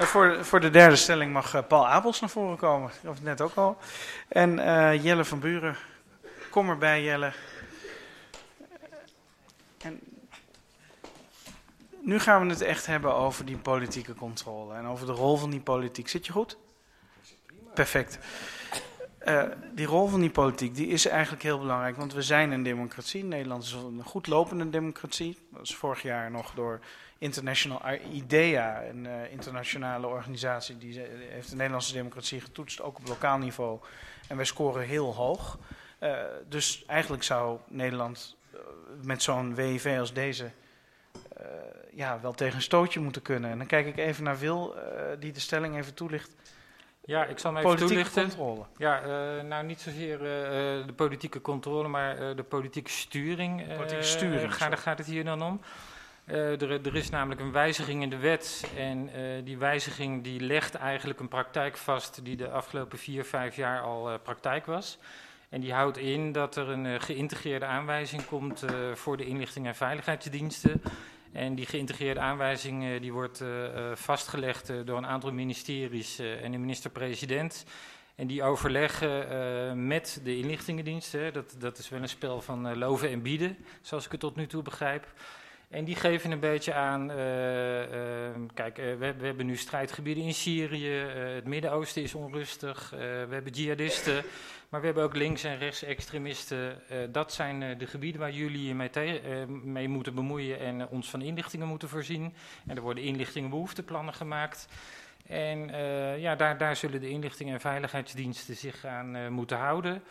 Uh, voor, voor de derde stelling mag uh, Paul Abels naar voren komen. Of net ook al. En uh, Jelle van Buren. Kom erbij, Jelle. Nu gaan we het echt hebben over die politieke controle. En over de rol van die politiek. Zit je goed? Perfect. Die rol van die politiek die is eigenlijk heel belangrijk, want we zijn een democratie. Nederland is een goed lopende democratie. Dat is vorig jaar nog door International IDEA, een uh, internationale organisatie, die heeft de Nederlandse democratie getoetst, ook op lokaal niveau. En wij scoren heel hoog. Uh, dus eigenlijk zou Nederland met zo'n WIV als deze ja, wel tegen een stootje moeten kunnen. En dan kijk ik even naar Wil, die de stelling even toelicht. Ja, ik zal hem even toelichten. Controle. Ja, uh, nou niet zozeer uh, de politieke controle, maar uh, de politieke sturing. Politieke sturing. Gaat, gaat het hier dan om? Er, er, is namelijk een wijziging in de wet en die wijziging die legt eigenlijk een praktijk vast die de afgelopen vier, vijf jaar al praktijk was. En die houdt in dat er een geïntegreerde aanwijzing komt voor de inlichting en veiligheidsdiensten en die geïntegreerde aanwijzing uh, die wordt uh, vastgelegd door een aantal ministeries en de minister-president. En die overleggen met de inlichtingendiensten. Dat, dat is wel een spel van loven en bieden, zoals ik het tot nu toe begrijp. En die geven een beetje aan, uh, uh, kijk, uh, we, we, hebben nu strijdgebieden in Syrië, het Midden-Oosten is onrustig, we hebben jihadisten, maar we hebben ook links- en rechtsextremisten. dat zijn de gebieden waar jullie je mee, mee, moeten bemoeien en ons van inlichtingen moeten voorzien. En er worden inlichtingenbehoefteplannen gemaakt. En ja, daar, daar zullen de inlichtingen en veiligheidsdiensten zich aan moeten houden.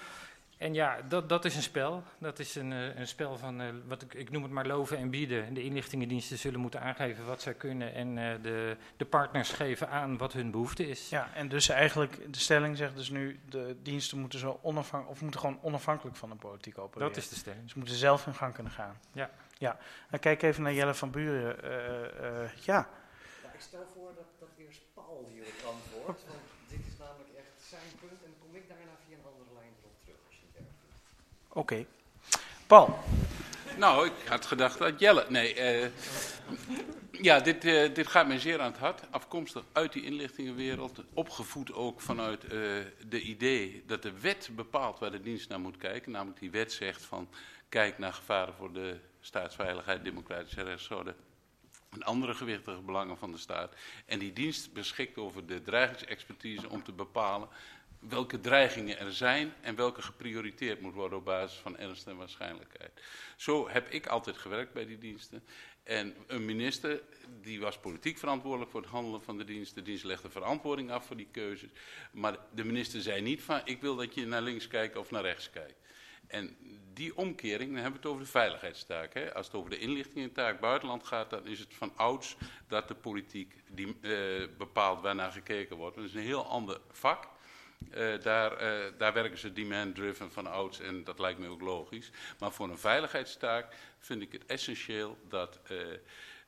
En ja, dat, dat is een spel. Dat is een, een spel van, uh, wat ik, ik noem het maar loven en bieden. De inlichtingendiensten zullen moeten aangeven wat zij kunnen en uh, de, de partners geven aan wat hun behoefte is. Ja, en dus eigenlijk, de stelling zegt dus nu, de diensten moeten zo onafhankelijk, of moeten gewoon onafhankelijk van de politiek opereren. Dat is de stelling. Ze moeten zelf in gang kunnen gaan. Ja. Ja, dan kijk even naar Jelle van Buren. Uh, ja. ja. Ik stel voor dat, dat eerst Paul hier het antwoord, want dit is namelijk echt zijn punt en dan kom ik daarna via een andere lijn terug. Oké. Paul. Nou, ik had gedacht dat Jelle. Nee, uh, ja, dit, uh, dit gaat mij zeer aan het hart. Afkomstig uit die inlichtingenwereld. Opgevoed ook vanuit uh, de idee dat de wet bepaalt waar de dienst naar moet kijken. Namelijk die wet zegt van kijk naar gevaren voor de staatsveiligheid, democratische rechtsorde en andere gewichtige belangen van de staat. En die dienst beschikt over de dreigingsexpertise om te bepalen welke dreigingen er zijn en welke geprioriteerd moet worden op basis van ernst en waarschijnlijkheid. Zo heb ik altijd gewerkt bij die diensten. En een minister, die was politiek verantwoordelijk voor het handelen van de dienst. De dienst legde verantwoording af voor die keuzes. Maar de minister zei niet van, ik wil dat je naar links kijkt of naar rechts kijkt. En die omkering, dan hebben we het over de veiligheidstaak. Hè. Als het over de inlichtingentaak buitenland gaat, dan is het van ouds dat de politiek die, uh, bepaalt waarnaar gekeken wordt. Dat is een heel ander vak. Uh, daar, uh, daar, werken ze demand-driven van ouds en dat lijkt me ook logisch. Maar voor een veiligheidstaak vind ik het essentieel dat, uh,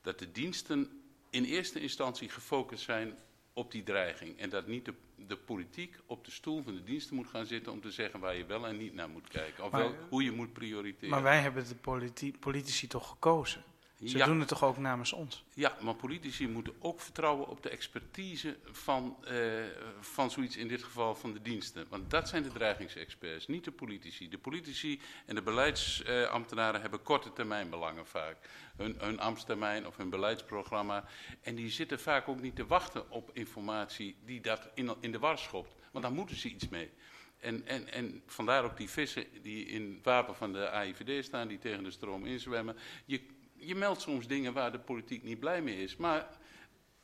dat de diensten in eerste instantie gefocust zijn op die dreiging. En dat niet de, de, politiek op de stoel van de diensten moet gaan zitten om te zeggen waar je wel en niet naar moet kijken. Of maar, wel, hoe je moet prioriteren. Maar wij hebben de politi politici toch gekozen? Ze ja. doen het toch ook namens ons? Ja, maar politici moeten ook vertrouwen op de expertise van, uh, van zoiets, in dit geval van de diensten. Want dat zijn de dreigingsexperts, niet de politici. De politici en de beleidsambtenaren uh, hebben korte termijn belangen vaak. Hun, hun ambtstermijn of hun beleidsprogramma. En die zitten vaak ook niet te wachten op informatie die dat in, in de war schopt. Want daar moeten ze iets mee. En, en, en vandaar ook die vissen die in het wapen van de AIVD staan, die tegen de stroom inzwemmen. Je, je meldt soms dingen waar de politiek niet blij mee is. Maar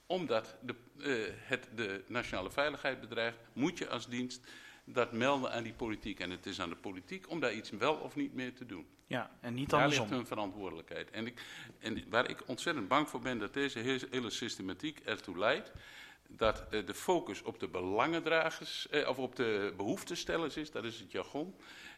omdat de, uh, het de nationale veiligheid bedreigt, moet je als dienst dat melden aan die politiek. En het is aan de politiek om daar iets wel of niet meer te doen. Ja, en niet Daar andersom. ligt hun verantwoordelijkheid. En, ik, en waar ik ontzettend bang voor ben, dat deze hele systematiek ertoe leidt dat uh, de focus op de belangendragers, uh, of op de behoeftestellers is, dat is het jargon.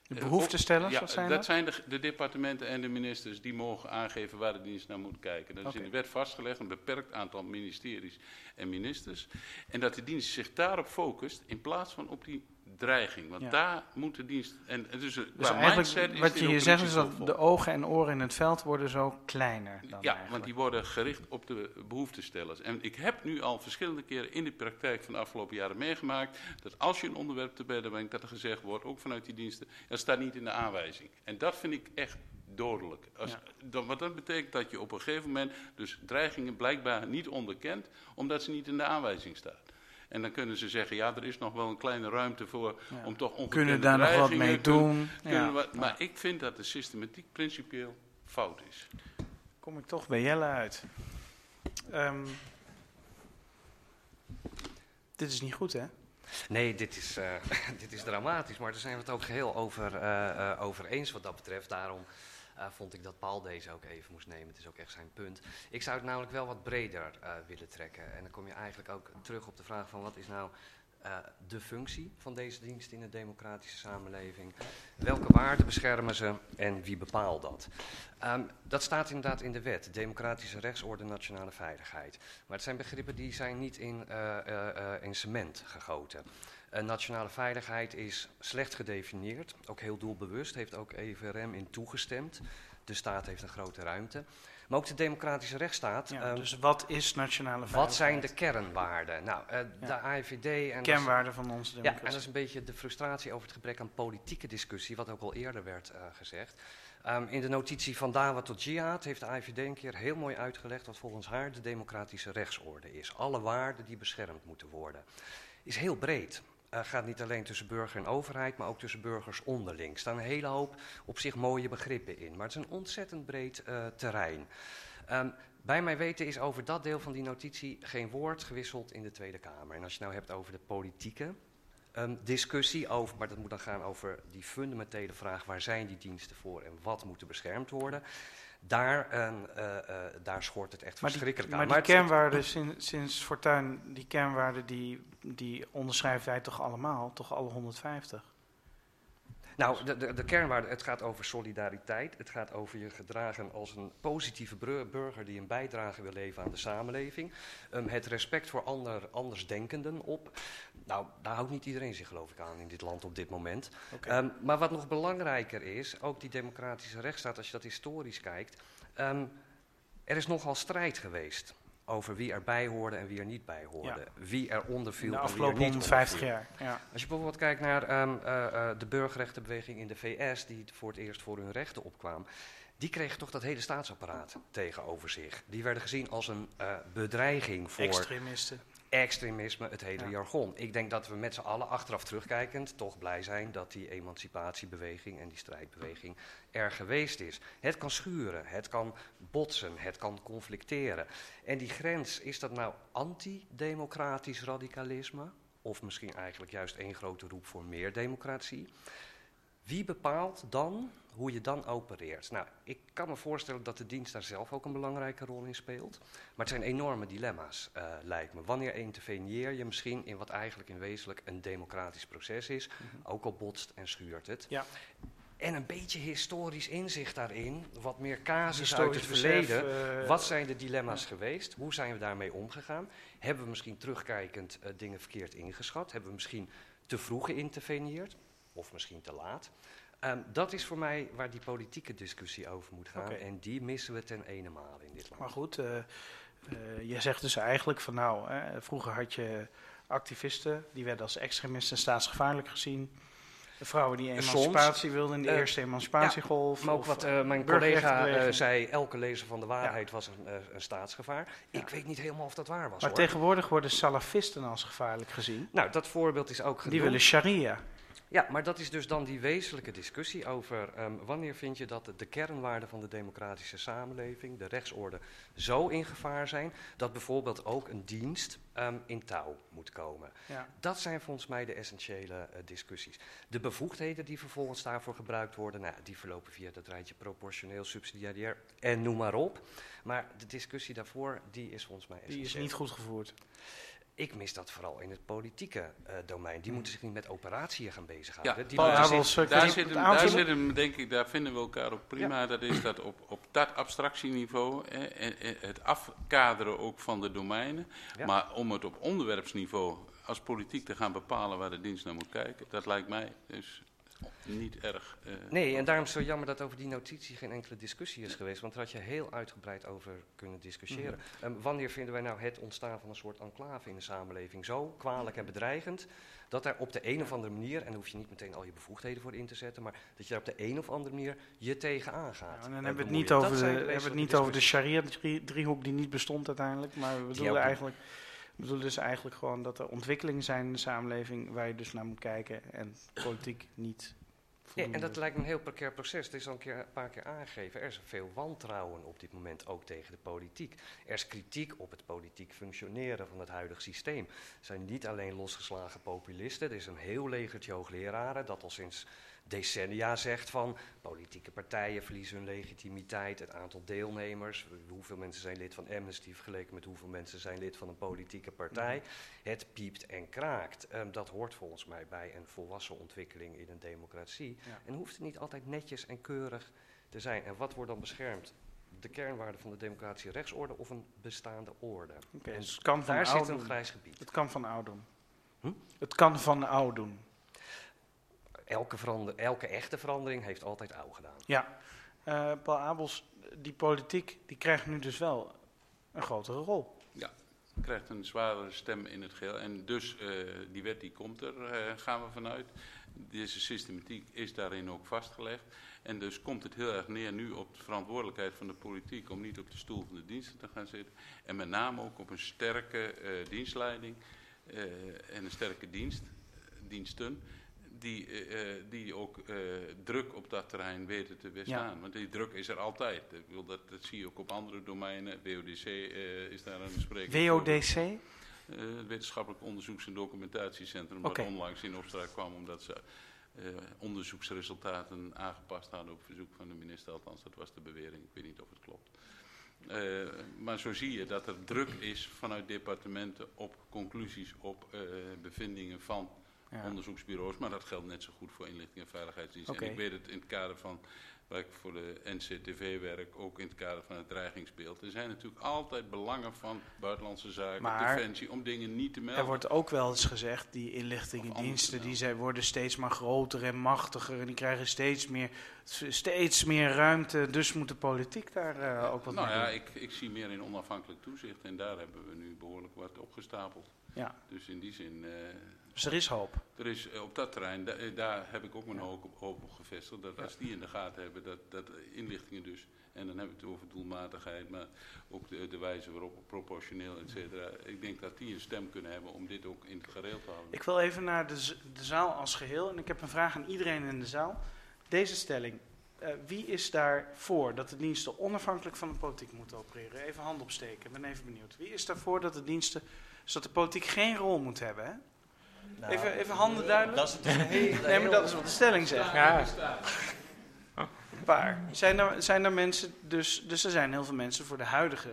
De behoeftestellers, ja, wat zijn dat? dat? zijn de, de, departementen en de ministers die mogen aangeven waar de dienst naar moet kijken. Dat is in de wet vastgelegd, een beperkt aantal ministeries en ministers. En dat de dienst zich daarop focust in plaats van op die dreiging. Want Ja. daar moet de dienst... En, dus, qua mindset is wat je hier zegt is dat de ogen en oren in het veld worden zo kleiner dan Ja, eigenlijk. want die worden gericht op de behoeftestellers. En ik heb nu al verschillende keren in de praktijk van de afgelopen jaren meegemaakt... dat als je een onderwerp te bedden brengt, dat er gezegd wordt, ook vanuit die diensten... dat staat niet in de aanwijzing. En dat vind ik echt dodelijk. Als, Ja. dan, wat dat betekent dat je op een gegeven moment dus dreigingen blijkbaar niet onderkent... omdat ze niet in de aanwijzing staan. En dan kunnen ze zeggen, ja, er is nog wel een kleine ruimte voor Ja. om toch ongekende kunnen daar nog wat mee doen. kunnen Ja. we- maar ik vind dat de systematiek principieel fout is. Kom ik toch bij Jelle uit. Ehm, dit is niet goed, hè? Nee, dit is, eh, dit is dramatisch, maar daar zijn we het ook geheel over, eh, eh, over eens wat dat betreft. Daarom vond ik dat Paul deze ook even moest nemen. Het is ook echt zijn punt. Ik zou het namelijk wel wat breder eh, willen trekken. En dan kom je eigenlijk ook terug op de vraag van wat is nou eh, de functie van deze dienst in een democratische samenleving? Welke waarden beschermen ze en wie bepaalt dat? Ehm, dat staat inderdaad in de wet, democratische rechtsorde, nationale veiligheid. Maar het zijn begrippen die zijn niet in, eh, eh, in cement gegoten. Nationale veiligheid is slecht gedefinieerd, ook heel doelbewust, heeft ook EVRM in toegestemd. De staat heeft een grote ruimte. Maar ook de democratische rechtsstaat. Ja, ehm, dus wat is nationale veiligheid? wat zijn de kernwaarden? Nou, eh, de. AIVD en dat is- kernwaarden van onze ja, en democratie? dat is een beetje de frustratie over het gebrek aan politieke discussie, wat ook al eerder werd eh, gezegd. Ehm, in de notitie van Dawa tot Jihad heeft de AIVD een keer heel mooi uitgelegd wat volgens haar de democratische rechtsorde is. Alle waarden die beschermd moeten worden. Is heel breed. Eh, gaat niet alleen tussen burger en overheid, maar ook tussen burgers onderling. Er staan een hele hoop op zich mooie begrippen in. Maar het is een ontzettend breed eh, terrein. Ehm, bij mijn weten is over dat deel van die notitie geen woord gewisseld in de Tweede Kamer. En als je nou hebt over de politieke ehm, discussie over, maar dat moet dan gaan over die fundamentele vraag: waar zijn die diensten voor en wat moet er beschermd worden? Daar, ehm, eh, eh, daar schort het echt Maar die, verschrikkelijk maar aan. die het- kernwaarden sinds, sinds Fortuyn, die kernwaarden die, die onderschrijft hij toch allemaal? Toch alle 150? Nou, de, de, de kernwaarde, het gaat over solidariteit. Het gaat over je gedragen als een positieve burger die een bijdrage wil leveren aan de samenleving. Ehm, het respect voor ander, andersdenkenden op. Nou, daar houdt niet iedereen zich geloof ik aan in dit land op dit moment. Ehm, maar wat nog belangrijker is, ook die democratische rechtsstaat, als je dat historisch kijkt. ehm, er is nogal strijd geweest over wie erbij hoorde en wie er niet bij hoorde. Wie er onder viel In de en wie afgelopen niet 150 onder viel. jaar. Ja. Als je bijvoorbeeld kijkt naar ehm, eh, eh, de burgerrechtenbeweging in de VS, die voor het eerst voor hun rechten opkwam, die kregen toch dat hele staatsapparaat tegenover zich. Die werden gezien als een eh, bedreiging voor Extremisten. Extremisme, het hele Ja. jargon. Ik denk dat we met z'n allen achteraf terugkijkend toch blij zijn dat die emancipatiebeweging en die strijdbeweging er geweest is. Het kan schuren, het kan botsen, het kan conflicteren. En die grens, is dat nou antidemocratisch radicalisme? Of misschien eigenlijk juist één grote roep voor meer democratie? Wie bepaalt dan hoe je dan opereert? Nou, ik kan me voorstellen dat de dienst daar zelf ook een belangrijke rol in speelt. Maar het zijn enorme dilemma's, eh, lijkt me. Wanneer interveneer je misschien in wat eigenlijk in wezenlijk een democratisch proces is, ook al botst en schuurt het. Ja. En een beetje historisch inzicht daarin, wat meer casus uit het verleden. besef, eh, Wat zijn de dilemma's geweest? Hoe zijn we daarmee omgegaan? Hebben we misschien terugkijkend eh, dingen verkeerd ingeschat? Hebben we misschien te vroeg geïnterveneerd? Of misschien te laat? Ehm, dat is voor mij waar die politieke discussie over moet gaan. En die missen we ten ene in dit land. Maar goed, eh, eh, je zegt dus eigenlijk van nou, hè, vroeger had je activisten, die werden als extremisten staatsgevaarlijk gezien. De vrouwen die emancipatie wilden in de Eh, eerste emancipatiegolf. Maar ook of, wat mijn collega zei, elke lezer van de waarheid was een, een staatsgevaar. Ik weet niet helemaal of dat waar was Maar hoor. tegenwoordig worden salafisten als gevaarlijk gezien. Nou, dat voorbeeld is ook genoemd. Die willen sharia. Ja, maar dat is dus dan die wezenlijke discussie over ehm, wanneer vind je dat de kernwaarden van de democratische samenleving, de rechtsorde, zo in gevaar zijn dat bijvoorbeeld ook een dienst ehm, in touw moet komen. Ja. Dat zijn volgens mij de essentiële eh, discussies. De bevoegdheden die vervolgens daarvoor gebruikt worden, nou, die verlopen via dat rijtje proportioneel, subsidiair en noem maar op. Maar de discussie daarvoor, die is volgens mij Die is essentieel. niet goed gevoerd. Ik mis dat vooral in het politieke eh, domein. Die Hmm. moeten zich niet met operatieën gaan bezighouden. Ja, die Paul eh, Daar zit, hem, daar aanvullen? zit hem, denk ik, daar vinden we elkaar ook prima. Dat is dat op, op dat abstractieniveau, het afkaderen ook van de domeinen. Ja. Maar om het op onderwerpsniveau als politiek te gaan bepalen waar de dienst naar moet kijken, dat lijkt mij dus niet erg. eh, Nee, en daarom is het zo jammer dat over die notitie geen enkele discussie is geweest. Want daar had je heel uitgebreid over kunnen discussiëren. Ehm, wanneer vinden wij nou het ontstaan van een soort enclave in de samenleving zo kwalijk en bedreigend... dat er op de een of andere manier, en daar hoef je niet meteen al je bevoegdheden voor in te zetten... maar dat je daar op de een of andere manier je tegenaan gaat. Ja, en dan en hebben we het niet over de, zijn hebben we het wezenlijke niet over de sharia-driehoek die niet bestond uiteindelijk. Maar we bedoelen niet. We bedoelen dus eigenlijk gewoon dat er ontwikkelingen zijn in de samenleving waar je dus naar moet kijken. En politiek niet. Ja, en dat lijkt me een heel precair proces. Het is al een, keer, een paar keer aangegeven. Er is veel wantrouwen op dit moment, ook tegen de politiek. Er is kritiek op het politiek functioneren van het huidige systeem. Er zijn niet alleen losgeslagen populisten. Er is een heel legertje hoogleraren dat al sinds decennia zegt van... politieke partijen verliezen hun legitimiteit, het aantal deelnemers... hoeveel mensen zijn lid van Amnesty vergeleken met hoeveel mensen zijn lid van een politieke partij... Het piept en kraakt. Ehm, dat hoort volgens mij bij een volwassen ontwikkeling in een democratie. Ja. En hoeft het niet altijd netjes en keurig te zijn. En wat wordt dan beschermd? De kernwaarden van de democratische rechtsorde of een bestaande orde? En dus het kan van Daar zit een grijs gebied. Het kan van oud doen. Hm? Het kan van oud doen. Elke, verander, elke echte verandering heeft altijd oud gedaan. Ja. Eh, Paul Abels, die politiek, die krijgt nu dus wel een grotere rol. krijgt een zwaardere stem in het geheel. En dus eh, die wet die komt er, eh, gaan we vanuit. Deze systematiek is daarin ook vastgelegd. En dus komt het heel erg neer nu op de verantwoordelijkheid van de politiek om niet op de stoel van de diensten te gaan zitten. En met name ook op een sterke eh, dienstleiding eh, en een sterke dienst, diensten. Die, eh, eh, die ook eh, druk op dat terrein weten te weerstaan. Want die druk is er altijd. Ik dat, dat zie je ook op andere domeinen. WODC is daar een spreker voor. WODC? Het Wetenschappelijk Onderzoeks- en Documentatiecentrum, Oké. wat onlangs in opspraak kwam omdat ze onderzoeksresultaten aangepast hadden op verzoek van de minister. Althans, dat was de bewering. Ik weet niet of het klopt. Maar zo zie je dat er druk is vanuit departementen op conclusies, op bevindingen van Ja. onderzoeksbureaus. Maar dat geldt net zo goed voor inlichting en veiligheidsdienst. Oké. En ik weet het in het kader van waar ik voor de NCTV werk, ook in het kader van het dreigingsbeeld. Er zijn natuurlijk altijd belangen van buitenlandse zaken, Maar defensie, om dingen niet te melden. Er wordt ook wel eens gezegd, die inlichtingendiensten, die zijn, worden steeds maar groter en machtiger en die krijgen steeds meer, steeds meer ruimte. Dus moet de politiek daar eh, ook wat nou mee ja, doen. ik, ik zie meer in onafhankelijk toezicht en daar hebben we nu behoorlijk wat opgestapeld. Ja. Dus in die zin, eh, Dus er is hoop. er is eh, op dat terrein, da- eh, daar heb ik ook mijn hoop op, gevestigd. Dat als die in de gaten hebben, dat, dat inlichtingen dus, en dan hebben we het over doelmatigheid, maar ook de, de wijze waarop proportioneel, et cetera. Ik denk dat die een stem kunnen hebben om dit ook in het gereel te houden. Ik wil even naar de, zaal als geheel en ik heb een vraag aan iedereen in de zaal. Deze stelling, eh, wie is daarvoor dat de diensten onafhankelijk van de politiek moeten opereren? Even hand opsteken, ik ben even benieuwd. Wie is daarvoor dat de diensten, dus dat de politiek geen rol moet hebben? Hè? Nou, even, even handen duidelijk. Dat is het Nee, maar dat is wat de stelling zegt. Ja, Waar? Zijn er, zijn er mensen, dus, dus er zijn heel veel mensen voor de huidige.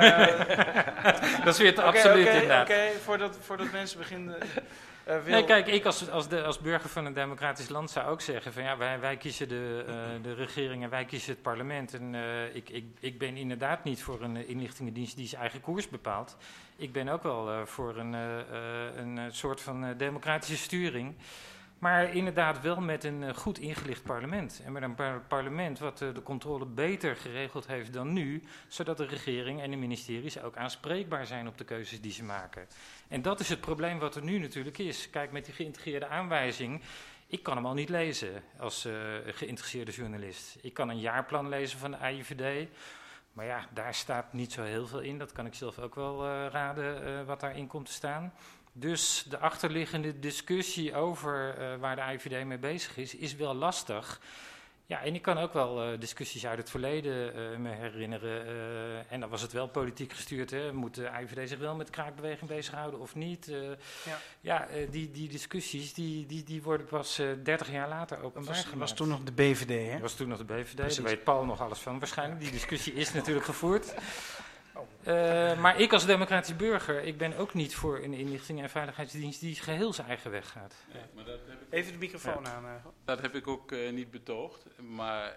dat is weer Oké, absoluut inderdaad. Oké, voordat, voordat mensen beginnen. eh, wil- Nee, kijk, ik als, als, de, als burger van een democratisch land zou ook zeggen van ja, wij, wij kiezen de, eh, de regering en wij kiezen het parlement. En eh, ik, ik, ik ben inderdaad niet voor een eh, inlichtingendienst die zijn eigen koers bepaalt. Ik ben ook wel eh, voor een, eh, eh, een eh, soort van eh, democratische sturing. Maar inderdaad wel met een eh, goed ingelicht parlement. En met een par- parlement wat eh, de controle beter geregeld heeft dan nu. Zodat de regering en de ministeries ook aanspreekbaar zijn op de keuzes die ze maken. En dat is het probleem wat er nu natuurlijk is. Kijk, met die geïntegreerde aanwijzing. Ik kan hem al niet lezen als eh, geïnteresseerde journalist. Ik kan een jaarplan lezen van de AIVD. Maar ja, daar staat niet zo heel veel in. Dat kan ik zelf ook wel raden eh, wat daarin komt te staan. Dus de achterliggende discussie over eh, waar de AIVD mee bezig is, is wel lastig. Ja, en ik kan ook wel uh, discussies uit het verleden uh, me herinneren. En dan was het wel politiek gestuurd. Hè. Moet de IVD zich wel met kraakbeweging bezighouden of niet? ja, ja die, die discussies die, die, die worden pas 30 jaar later openbaar was, was toen nog de BVD, hè? was toen nog de BVD, Precies. daar weet Paul nog alles van waarschijnlijk. Die discussie is natuurlijk gevoerd. Uh, maar ik als democratisch burger, ik ben ook niet voor een inlichting- en veiligheidsdienst die geheel zijn eigen weg gaat. Ja, maar dat heb ik Even de microfoon aan. Uh. Dat heb ik ook uh, niet betoogd, maar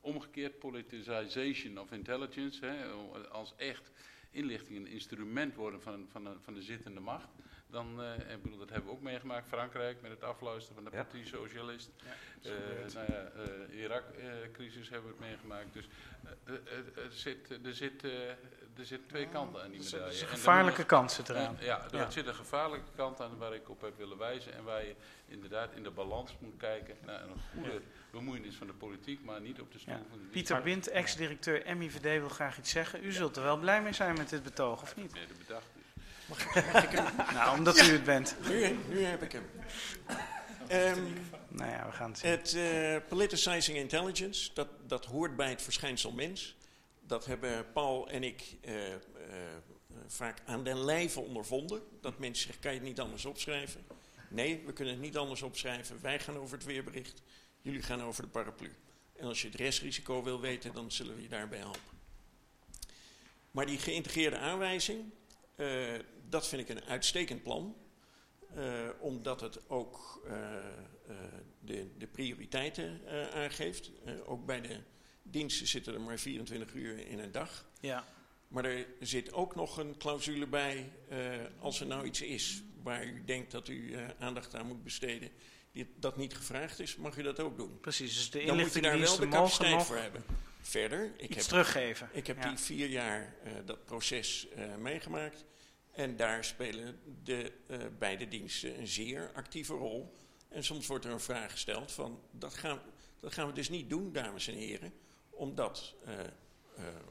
omgekeerd politicization of intelligence, hè, als echt inlichting een instrument worden van, van, van de zittende macht, dan, uh, ik bedoel, dat hebben we ook meegemaakt, Frankrijk met het afluisteren van de ja. Partij Socialist. Ja, uh, nou ja, uh, Irak-crisis hebben we het meegemaakt. Dus er, zit, er, zit, er zit twee kanten aan die medaille. Er zit een gevaarlijke kant zit eraan. ja, er zit een gevaarlijke kant aan waar ik op heb willen wijzen. En waar je inderdaad in de balans moet kijken naar een goede bemoeienis van de politiek, maar niet op de stoel van de Pieter Wind, ex-directeur MIVD, wil graag iets zeggen. U zult er wel blij mee zijn met dit betoog, of niet? Nee, de bedacht. Mag ik, mag ik hem? nou, omdat ja, u het bent. Nu, nu heb ik hem. Um, nou ja, we gaan het zien. Het uh, politicizing intelligence, dat, dat hoort bij het verschijnsel mens. Dat hebben Paul en ik uh, uh, vaak aan den lijve ondervonden. Dat mensen zeggen, kan je het niet anders opschrijven? Nee, we kunnen het niet anders opschrijven. Wij gaan over het weerbericht, jullie gaan over de paraplu. En als je het restrisico wil weten, dan zullen we je daarbij helpen. Maar die geïntegreerde aanwijzing, uh, dat vind ik een uitstekend plan. Uh, omdat het ook uh, de, de, prioriteiten aangeeft. ook bij de diensten zitten er maar 24 uur in een dag. Ja. Maar er zit ook nog een clausule bij als er nou iets is waar u denkt dat u aandacht aan moet besteden. Die, dat niet gevraagd is, mag u dat ook doen. Precies, dus de Dan moet je daar wel de capaciteit voor hebben. Verder, ik iets heb, teruggeven. Ik heb ja. die vier jaar dat proces meegemaakt. En daar spelen de uh, beide diensten een zeer actieve rol. En soms wordt er een vraag gesteld van, dat gaan, dat gaan we dus niet doen, dames en heren, omdat,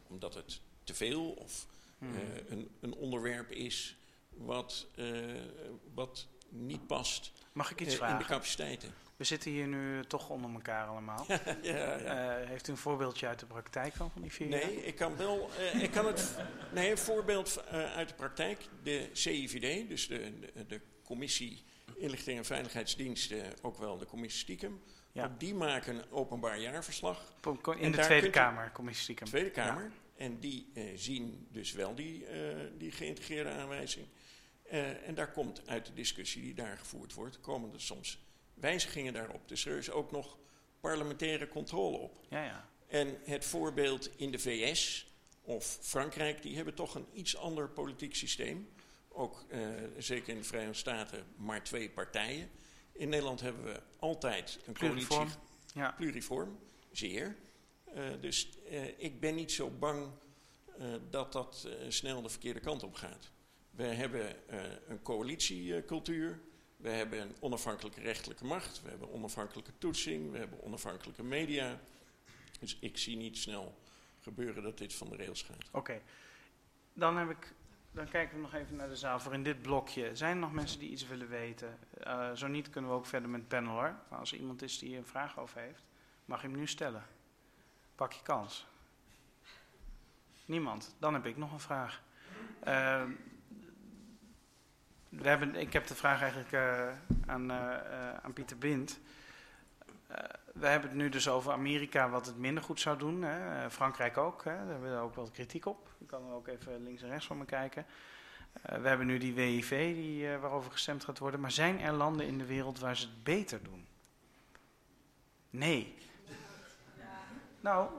omdat het te veel of hmm. een, een, onderwerp is wat, wat niet past Mag ik iets in vragen? de capaciteiten. We zitten hier nu toch onder elkaar allemaal. ja, ja. Uh, heeft u een voorbeeldje uit de praktijk van, van die vier Nee, jaar? ik kan wel. Uh, ik kan het. Nee, een voorbeeld uh, uit de praktijk. De CIVD, dus de, de, de, Commissie Inlichting en Veiligheidsdiensten, ook wel de Commissie Stiekem. Ook die maken een openbaar jaarverslag. In de Tweede Kamer, Commissie Stiekem. Tweede Kamer. En die zien dus wel die, die geïntegreerde aanwijzing. En daar komt uit de discussie die daar gevoerd wordt, komen er soms wijzigingen daarop. Dus er is ook nog parlementaire controle op. Ja, ja. En het voorbeeld in de VS of Frankrijk, die hebben toch een iets ander politiek systeem. Ook uh, zeker in de Verenigde Staten maar twee partijen. In Nederland hebben we altijd een pluriform. coalitie. Ja. Pluriform, zeer. Uh, dus ik ben niet zo bang dat dat snel de verkeerde kant op gaat. We hebben een coalitiecultuur. We hebben een onafhankelijke rechtelijke macht, we hebben onafhankelijke toetsing, we hebben onafhankelijke media. Dus ik zie niet snel gebeuren dat dit van de rails gaat. Oké, dan, heb ik, dan kijken we nog even naar de zaal voor in dit blokje. Zijn er nog mensen die iets willen weten? Uh, zo niet kunnen we ook verder met het panel hoor. Maar als er iemand is die een vraag over heeft, mag je hem nu stellen. Pak je kans. Niemand. Dan heb ik nog een vraag. Uh, we hebben, ik heb de vraag eigenlijk uh, aan, uh, uh, aan Pieter Bind. we hebben het nu dus over Amerika wat het minder goed zou doen. Hè. Frankrijk ook. Hè. Daar hebben we ook wel kritiek op. Ik kan er ook even links en rechts van me kijken. we hebben nu die WIV die, waarover gestemd gaat worden. Maar zijn er landen in de wereld waar ze het beter doen? Nee. Nou,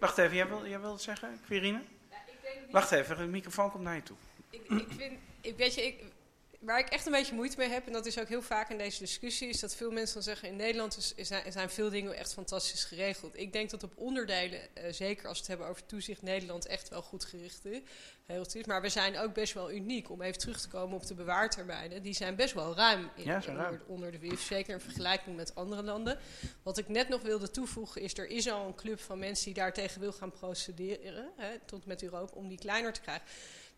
wacht even. Jij wil, jij wil het zeggen, Quirine? Ja, ik denk wacht even, de microfoon komt naar je toe. Ik, ik vind, ik, weet je, ik, waar ik echt een beetje moeite mee heb, en dat is ook heel vaak in deze discussie, is dat veel mensen dan zeggen: in Nederland is, is, zijn veel dingen echt fantastisch geregeld. Ik denk dat op onderdelen, uh, zeker als we het hebben over toezicht, Nederland echt wel goed gericht is. Maar we zijn ook best wel uniek. Om even terug te komen op de bewaartermijnen. Die zijn best wel ruim, in, ja, onder, ruim. onder, de WIF. Zeker in vergelijking met andere landen. Wat ik net nog wilde toevoegen is... er is al een club van mensen die daartegen wil gaan procederen. Hè, tot met Europa, om die kleiner te krijgen.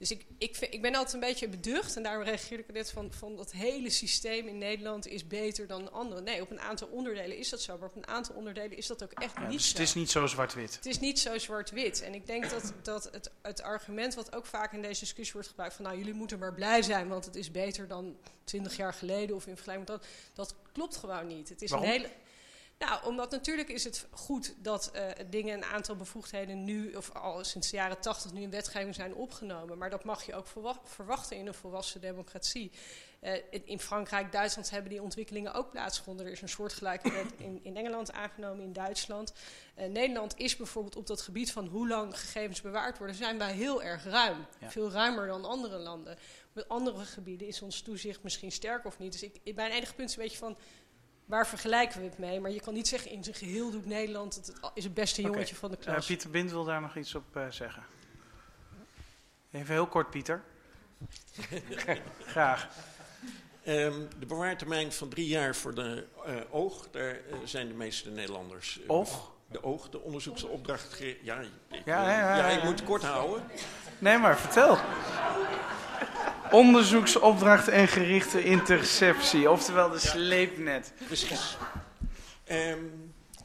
Dus ik, ik, vind, ik ben altijd een beetje beducht, en daarom reageerde ik net van, van dat hele systeem in Nederland is beter dan andere. Nee, op een aantal onderdelen is dat zo, maar op een aantal onderdelen is dat ook echt Ja, niet dus zo. het is niet zo zwart-wit. Het is niet zo zwart-wit. En ik denk dat, dat het, het argument wat ook vaak in deze discussie wordt gebruikt... van nou, jullie moeten maar blij zijn, want het is beter dan twintig jaar geleden... of in vergelijking met dat, dat klopt gewoon niet. Het is Waarom? een hele... Nou, omdat natuurlijk is het goed dat eh, dingen een aantal bevoegdheden nu... of al sinds de jaren tachtig nu in wetgeving zijn opgenomen. Maar dat mag je ook verwa- verwachten in een volwassen democratie. Eh, in, Frankrijk, Duitsland hebben die ontwikkelingen ook plaatsgevonden. Er is een soortgelijke wet in, in Engeland aangenomen, in Duitsland. Eh, Nederland is bijvoorbeeld op dat gebied van hoe lang gegevens bewaard worden, zijn wij heel erg ruim. Ja. Veel ruimer dan andere landen. Met andere gebieden is ons toezicht misschien sterk of niet. Dus ik, ik- mijn enige punt is een beetje van, waar vergelijken we het mee? Maar je kan niet zeggen, in zijn geheel doet Nederland, het, is het beste jongetje van de Eh, klas. Pieter Bind wil daar nog iets op eh, zeggen. Even heel kort, Pieter. Graag. Ehm, de bewaartermijn van drie jaar voor de eh, oog, daar zijn de meeste Nederlanders. Oog? De oog, de onderzoeksopdracht. Ja, ik, Ja, ja, ja, ja, ja. ik moet het kort houden. Nee, maar vertel. Onderzoeksopdracht en gerichte interceptie, oftewel de sleepnet. Precies. Ehm,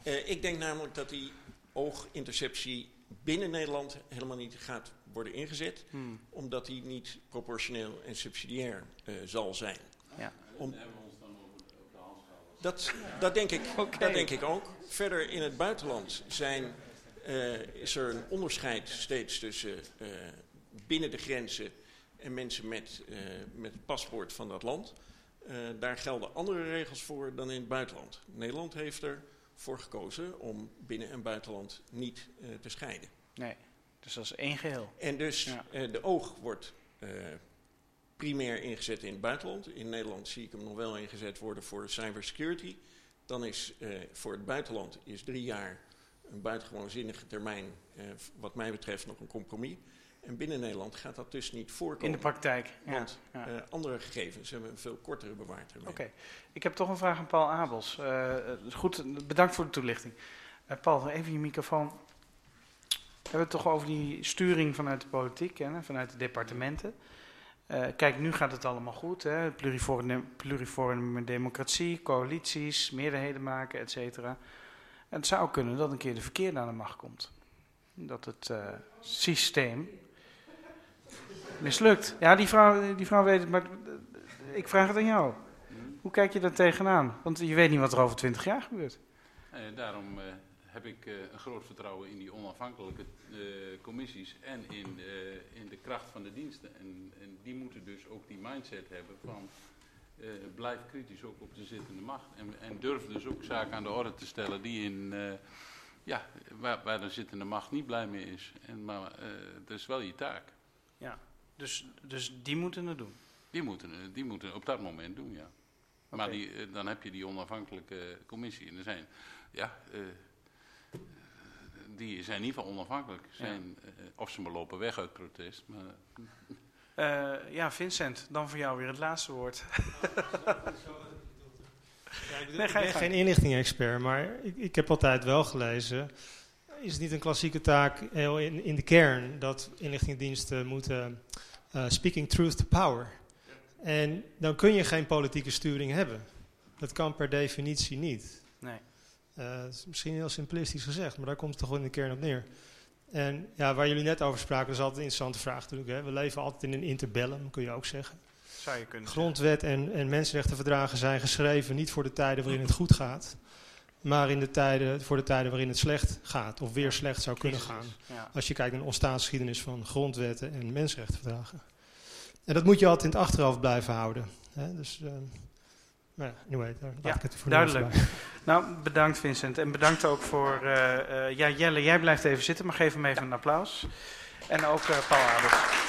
eh, ik denk namelijk dat die ooginterceptie binnen Nederland helemaal niet gaat worden ingezet, Hmm. omdat die niet proportioneel en subsidiair eh, zal zijn. Ja. Om, dat, dat, denk ik, Oké. dat denk ik ook. Verder in het buitenland zijn, eh, is er een onderscheid steeds tussen binnen de grenzen en mensen met, eh, met het paspoort van dat land. Eh, daar gelden andere regels voor dan in het buitenland. Nederland heeft ervoor gekozen om binnen- en buitenland niet eh, te scheiden. Nee, dus dat is één geheel. En dus Ja. de oog wordt primair ingezet in het buitenland. In Nederland zie ik hem nog wel ingezet worden voor cybersecurity. Dan is voor het buitenland is drie jaar een buitengewoon zinnige termijn, wat mij betreft nog een compromis. En binnen Nederland gaat dat dus niet voorkomen. In de praktijk. Ja. Want ja. eh, andere gegevens hebben een veel kortere bewaartermijn. Oké, ik heb toch een vraag aan Paul Abels. Eh, goed, bedankt voor de toelichting. Eh, Paul, even je microfoon. We hebben het toch over die sturing vanuit de politiek, hè, vanuit de departementen. Kijk, nu gaat het allemaal goed. Hè? Pluriforme, pluriforme democratie, coalities, meerderheden maken, et cetera. En het zou kunnen dat een keer de verkeerde aan de macht komt. Dat het systeem mislukt. Ja, die vrouw, die vrouw weet het, maar ik vraag het aan jou. Hoe kijk je daar tegenaan? Want je weet niet wat er over twintig jaar gebeurt. Eh, daarom eh, heb ik eh, een groot vertrouwen in die onafhankelijke eh, commissies en in, eh, in de kracht van de diensten. En, en die moeten dus ook die mindset hebben van eh, blijf kritisch ook op de zittende macht. En, en durf dus ook zaken aan de orde te stellen die in, ja, waar, waar de zittende macht niet blij mee is. En, maar dat is wel je taak. Dus, dus die moeten het doen. Die moeten, die moeten op dat moment doen, ja. Maar die, eh, dan heb je die onafhankelijke commissie. En er zijn, ja, eh, die zijn in ieder geval onafhankelijk. Zijn, eh, of ze maar lopen weg uit protest. Maar, Eh, ja, Vincent, dan voor jou weer het laatste woord. Ja, ik, bedoel, Nee, ik ga je ben geen inlichting-expert, maar ik, ik heb altijd wel gelezen. Is het niet een klassieke taak heel in, in de kern dat inlichtingendiensten moeten eh, speaking truth to power? En dan kun je geen politieke sturing hebben. Dat kan per definitie niet. Nee. Eh, is misschien heel simplistisch gezegd, maar daar komt het toch wel in de kern op neer. En ja, waar jullie net over spraken, dat is altijd een interessante vraag natuurlijk. Hè. We leven altijd in een interbellum, kun je ook zeggen. Zou je kunnen. Grondwet en, en mensenrechtenverdragen zijn geschreven niet voor de tijden waarin het goed gaat, maar in de tijden, voor de tijden waarin het slecht gaat, of weer slecht zou kunnen gaan. Als je kijkt naar de ontstaansgeschiedenis van grondwetten en mensenrechtenverdragen. En dat moet je altijd in het achterhoofd blijven houden. Hè? Dus, eh, nou ja, anyway, daar laat Ja, ik het voor duidelijk. bij. Nou, bedankt Vincent. En bedankt ook voor... eh, eh, ja, Jelle, jij blijft even zitten, maar geef hem even een applaus. En ook Paul Adels.